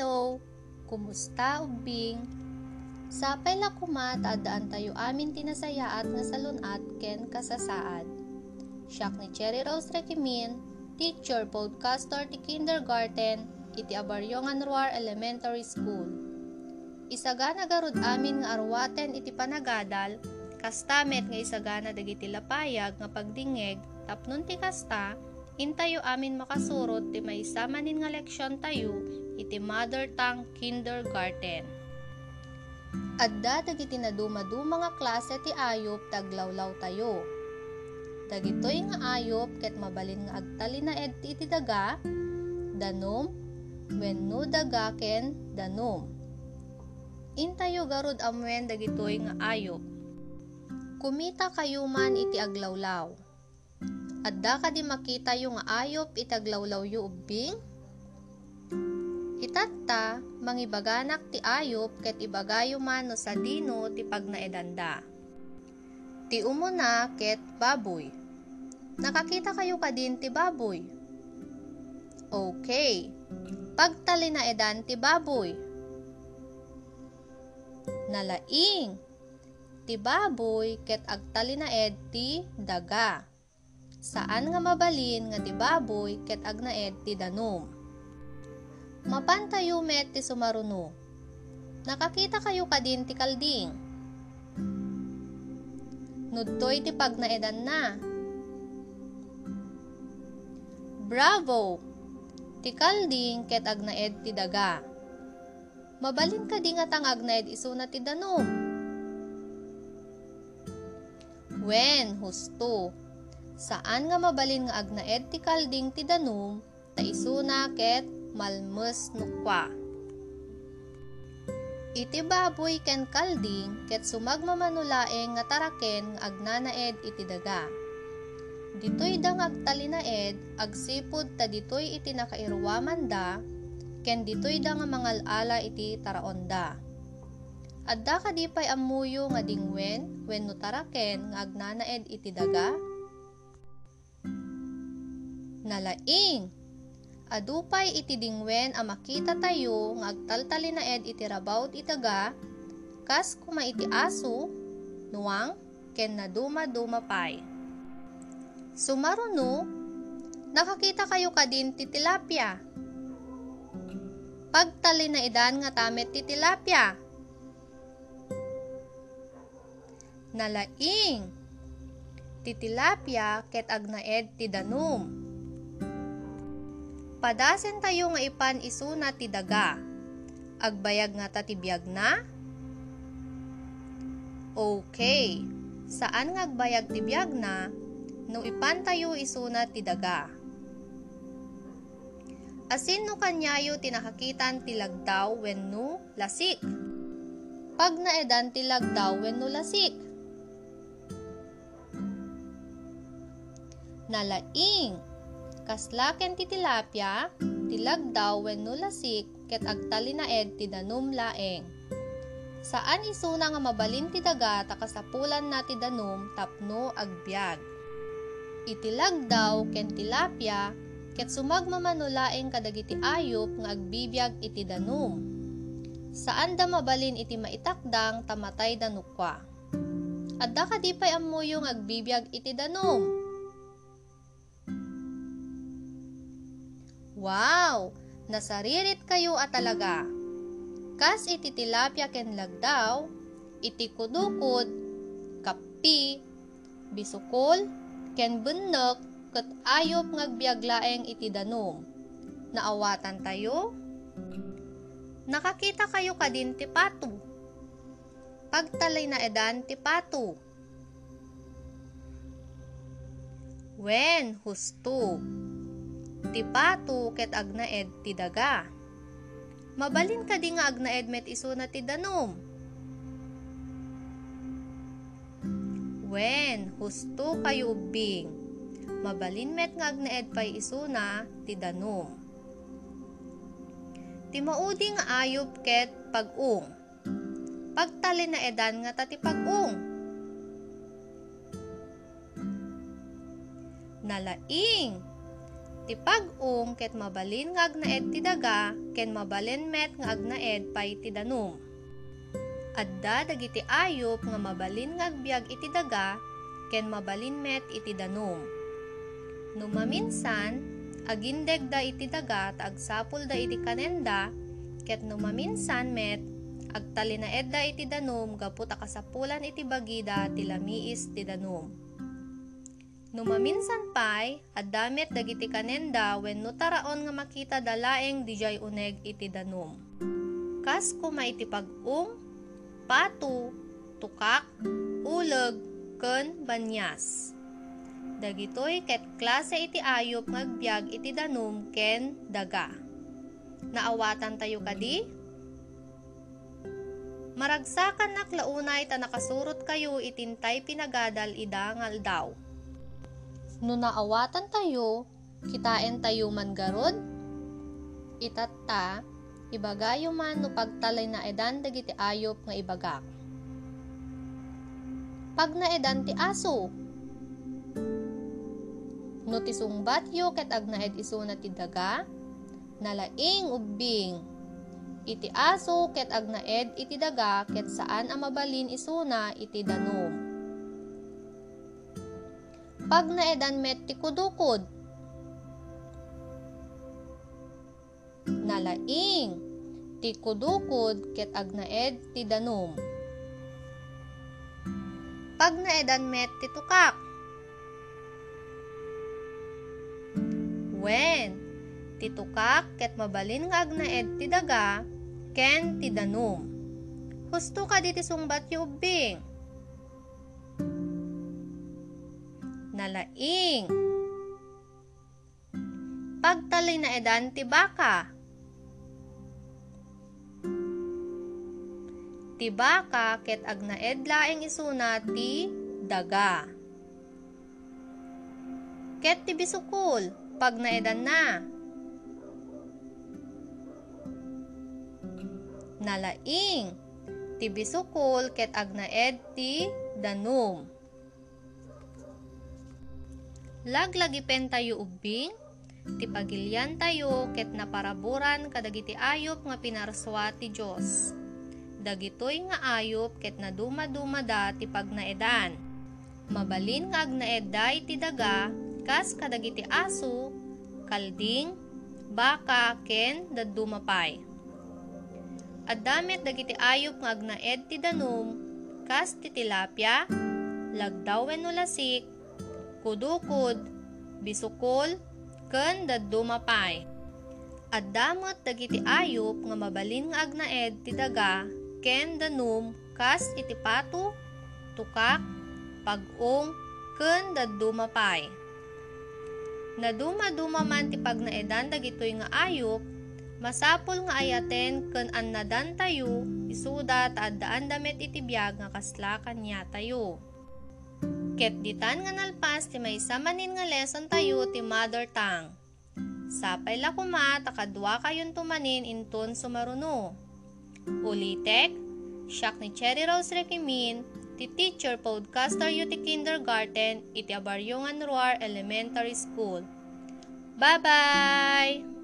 Hello! Kumusta, ugbing? Sapay la kuma, taadaan tayo amin tinasaya at nasalun at ken kasasaad. Siyak ni Cherry Rose Rekimin, teacher, podcaster ti kindergarten, iti Abaryong Anruar Elementary School. Isaga nagarod amin nga arwaten iti panagadal, kastamet nga isagana dagiti lapayag nga pagdingeg, tapnon ti kasta, intayo amin makasurot ti maisamanin nga leksyon tayo iti mother tongue kindergarten. Adda dagiti naduma nga klase ti ayop taglawlaw tayo. Dagitoy nga ayop ket mabalin nga agtali na iti daga danum wenno dagaken danum. Intayo garod amwen dagitoy nga ayop. Kumita kayo man iti aglawlaw. Adda ka di makita yung ayop itaglawlaw yu ubing, Hitatta, mangibaganak ti ayop ket ibagayo man no sa dino ti pagnaedanda. Ti umo na ket baboy. Nakakita kayo ka din ti baboy. Okay. Pagtali ti baboy. Nalaing. Ti baboy ket agtali ti daga. Saan nga mabalin nga ti baboy ket agnaed ti danom. mapantayo met ti sumaruno. Nakakita kayo kadin ti kalding. Nudtoy ti pagnaedan na. Bravo! Ti kalding ket agnaed ti daga. Mabalin ka di nga tang agnaed iso ti dano. Wen, husto. Saan nga mabalin nga agnaed ti kalding ti danum, ta iso ket malmus nukwa. Iti baboy ken kalding ket sumagmamanulaeng nga taraken agnanaed iti daga. Ditoy dang agtalinaed agsipud ta ditoy iti nakairuwaman da ken ditoy da nga mangalala iti taraonda. Adda kadipay amuyo nga dingwen wenno taraken nga agnanaed iti daga. Nalaing adupay iti dingwen a makita tayo nga agtaltali na ed iti rabaw kas kuma iti aso nuang ken naduma dumapay. Sumaruno, nakakita kayo kadin ti tilapia. Pagtali nga tamet ti Nalaing, titilapia ket agnaed ti danum Padasen tayo nga ipan isuna ti daga. Agbayag nga ta tibiyag na? Okay. Saan nga agbayag tibiyag na? No ipan tayo isuna ti daga. Asin no kanyayo tinakakitan ti lagdaw wen no lasik. Pag naedan ti lagdaw wen no lasik. Nalaing Kaslak ken ti tilapia, tilagdaw wenno lasik ket agtali ti danum laeng. Saan isuna nga mabalin ti daga takasapulan na ti danum tapno agbyag. Itilagdaw ken tilapia ket sumagmamanulaeng kadagiti ayop nga agbibyag iti danum. Saan da mabalin iti maitakdang tamatay danukwa. Adda kadipay ammoyo nga agbibyag iti danum Wow! Nasaririt kayo at talaga. Kas iti tilapia ken lagdaw, iti kudukod, kapi, bisukol, ken bunnek, ket ayop ngagbiaglaeng iti danom. Naawatan tayo? Nakakita kayo kadin ti pato. Pagtalay na edan ti pato. Wen, husto. Ti pato ket agnaed ti daga. Mabalin ka nga agnaed met iso ti danom. Wen, husto kayo ubing. Mabalin met nga agnaed pay iso ti danom. Ti maudi nga ayub ket pagong. Pagtali na nga tati pagong. nalaing iti pag-ung ket mabalin nga agnaed ti daga ken mabalen met nga agnaed pay ti danum. Adda dagiti ayop nga mabalin nga agbiag iti daga ken mabalin met iti danum. Numaminsan, agindeg da iti daga ta agsapol da iti kanenda ket numaminsan met agtalinaed da iti danum gapu takasapulan iti bagida ti lamiis ti danum. Numaminsan pay, adamit dagiti kanenda when no taraon nga makita dalaeng dijay uneg iti danom. Kas kuma iti pag-ung, patu, tukak, uleg, ken banyas. Dagitoy ket klase iti ayop ngagbiag iti danom ken daga. Naawatan tayo kadi? Maragsakan naklaunay ta nakasurot kayo itintay pinagadal idangal daw no naawatan tayo, kitain tayo man garod. Itata, ibagayo man no pagtalay na dagiti ayop nga ibagak. Pag na ti aso, no ti sungbatyo ket agnaed iso ti daga, nalaing ubbing, iti aso ket agnaed iti daga ket saan amabalin iso na iti danom. pag naedan met tikudukod. Nalaing, tikudukod ket agnaed ti danom. Pag naedan met titukak. Wen, titukak ket mabalin nga agnaed ti daga ken ti danom. Husto ka diti sungbat yubing na laing. Pagtalay na edan tibaka. Tibaka ket agnaed laing isuna ti daga. Ket ti bisukol pag naedan na. Nalaing tibisukol ket agnaed ti danum. Laglagi pen tayo ubing, ti pagilyan tayo ket naparaboran kadagiti ayop nga pinarswa ti Dios. Dagitoy nga ayop ket nadumadumada ti pagnaedan. Mabalin nga agnaeday ti daga kas kadagiti aso, kalding, baka ken dadumapay. Addamet dagiti ayop nga agnaed ti danom kas ti tilapia, lagdawen lasik, Kudukod, bisukol, ken daddo mapay. At dagiti ayop nga mabalin nga agnaed ti daga ken danum kas iti pato, tukak, pagong, ken daddo Naduma-duma man ti pagnaedan dagitoy nga ayop Masapol nga ayaten ken an tayo, isuda ta addaan damet iti biyag nga kaslakan niya tayo. Ket ditan nga nalpas ti maysa manin nga lesson tayo ti mother tongue. Sapay la kuma takadwa kayon tumanin inton sumaruno. Ulitek, siyak ni Cherry Rose Rekimin, ti teacher podcaster yu ti kindergarten iti abaryongan ruar elementary school. bye